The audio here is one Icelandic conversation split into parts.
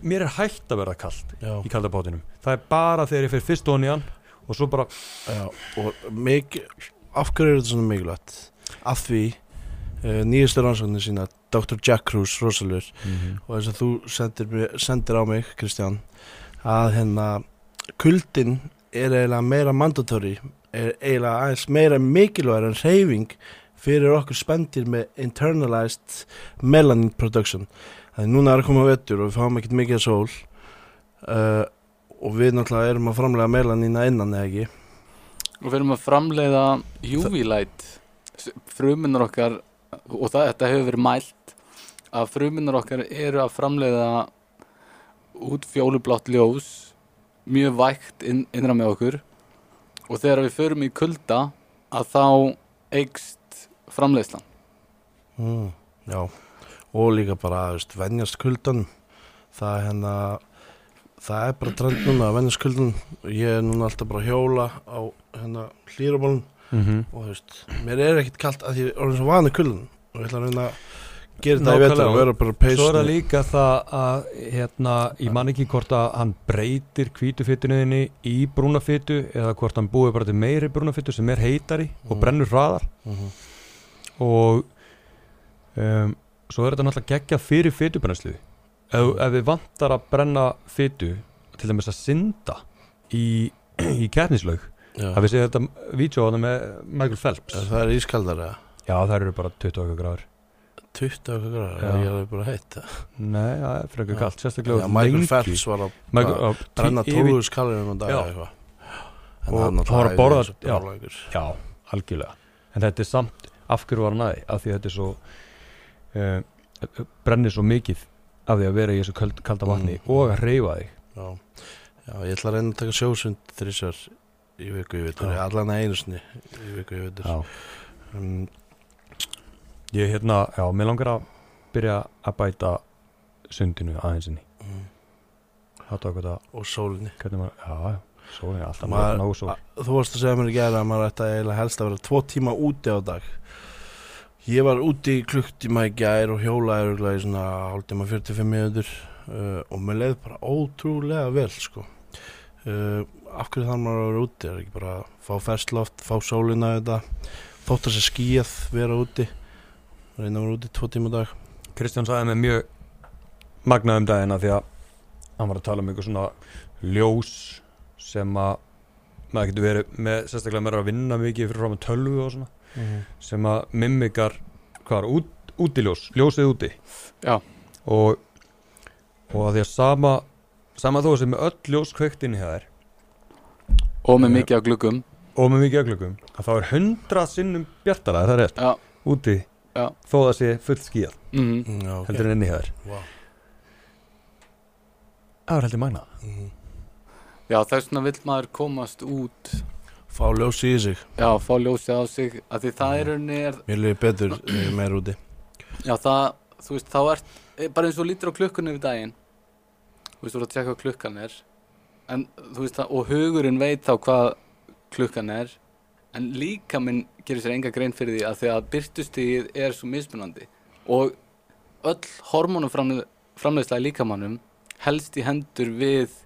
Mér er hægt að verða kalt Já, í kaldabátinum það er bara þegar ég fyrir fyrst onni hann og svo bara, já og mikið af hverju er þetta svona mikilvægt? Af því uh, nýjastu rannsóknir sína Dr. Jack Cruz, Rosalur og þess að þú sendir, sendir á mig Kristján að hérna kuldin er eiginlega meira mandatóri er eiginlega aðeins meira mikilvægur en reyfing fyrir okkur spendir með internalized melanin production. Þannig núna er að koma vettur og við fáum ekkert mikið sól uh, og við náttúrulega erum að framlega melanina innan eða ekki? Og við erum að framleiða UV light. Frumunar okkar og það, þetta hefur verið mælt að frumunar okkar eru að framleiða út fjólublátt ljós mjög vægt inn, innra með okkur. Og þegar við förum í kulda að þá eikst framleiðslan. Mm, Já, og líka bara þú veist, venjast kuldan það er hérna það er bara trend núna að venjast kuldan ég er núna alltaf bara að hjóla á hérna hlýrabólun mm og þú veist, mér er ekkert kalt að því ég er orðin svo vani kuldan og ég ætla að reyna að gera þetta í Nákvæmlega. vetur og vera bara svo er það líka það að hérna, ég man ekki hvort að hann breytir hvítufittuninni í brúnafittu eða hvort hann búið bara til meiri brúnafittu sem er heitari og Mhm. brennur hraðar. Mhm. Og um, svo er þetta náttúrulega geggja fyrir fytubrennslu ef, ef við vantar að brenna fytu til dæmis að synda í, í keppnislaug Já. að við séum þetta það með Michael Phelps það er ískaldar eða já það eru bara 20 okkar gráður 20 okkar gráður, ég er bara heitt nei það er frekar Já. kallt sérstaklega Michael. Phelps var að brenna yfir- 12 skalirum á dag Já. eða eitthvað En Og hann var að borða-. Já, algjörlega En þetta er samt, af hverju var hann aði af því að þetta er svo uh, brennir svo mikið af því að vera í þessu kalda vatni Mm. og að reyfa þig Já, já, ég ætla að reyna að taka sjósund þrísvar í viku í vitur, Já. allan einu sinni í viku í vitur. Já. Um, Ég hérna, já, mér langar að byrja að bæta sundinu aðeins inni mm, og sólinni. já, já Svo er alltaf Maður- nóg A- Þú varst að segja mér í gæra að maður ætti að eiginlega helst að vera tvo tíma úti á dag. Ég var úti í klukktíma í gær og hjólaði örugglega í svona hálftíma 45 minútur uh, og mér leið bara ótrúlega vel, sko. Uh, af hverju þarf maður að vera úti? Er ekki bara að fá fersloft, fá sólina þetta, þótt að sé skíjað, vera úti, reyna að vera úti tvo tíma á dag. Kristján sagði mér mjög magnað um dagina því að hann var að tala um eitthvað svona ljós sem að maður getur verið með, sérstaklega með að vinna mikið fyrir frá með tölvu og svona. Mm sem að mimikar hvað er, út, útiljós, ljósið úti. Já. og og að því að sama sama þó sem með öll ljós kveikt inn í það er og með mikið af gluggum. og með mikið öglugum að þá er hundrað sinnum bjartara það er rétt, Já, úti Já. þó það sé full skíðað mhm. Já, ok. heldur en inn í það er Vá. það er heldur magnað. Mhm. Já, þess vegna vill maður komast út. Fá ljósi í sig. Já, fá ljósið á sig að því það er rauninni er, Mér liði betur er meira úti. Já, það, þú veist, þá ert eh, bara eins og lítur á klukkunni við daginn. Þú veist, þú ert að tjekka hvað klukkan er. En, þú veist, það, og hugurinn veit þá hvað klukkan er. En líka minn gerir sér enga grein fyrir því að því að byrtustíð er svo mismunandi. Og öll hormónuframleysla í líkamannum helst í hendur við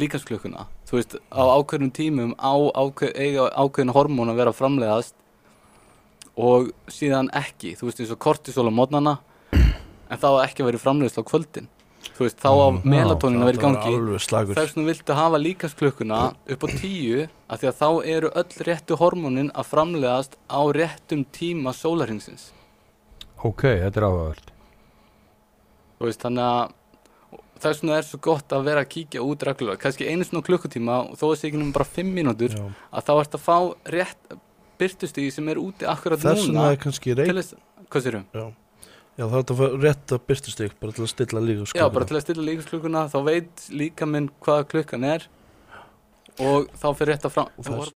líkamsklukkuna þú veist, á ákveðnum tímum á ákveð, ákveðin hormón að vera að framleiðast og síðan ekki, þú veist eins og kortisol á mótnana en þá ekki að vera framleiðsla á kvöldin. Þú veist, þá á Mm, melatonin að vera í gangi. þess vegna viltu hafa líkasklukkuna upp á tíu af því að þá eru öll réttu hormónin að framleiðast á réttum tíma sólarhingsins ok, þetta er áhugavert. Þú veist, þannig að þess vegna er svo gott að vera að kíkja út reglulega, kannski einu svona klukkutíma og þó að sé ekki nefnum bara fimm mínútur Já. að þá ert að fá rétt byrtustíði sem er úti akkurat Þess núna vegna er kannski reynd. þess, hvað sérum? Já. Já, það er þetta að fá rétt að byrstu stygg, bara til að stilla líka Já, bara til að stilla líkasklukkuna þá veit líka minn hvað klukkan er og þá fyrir rétt að þess-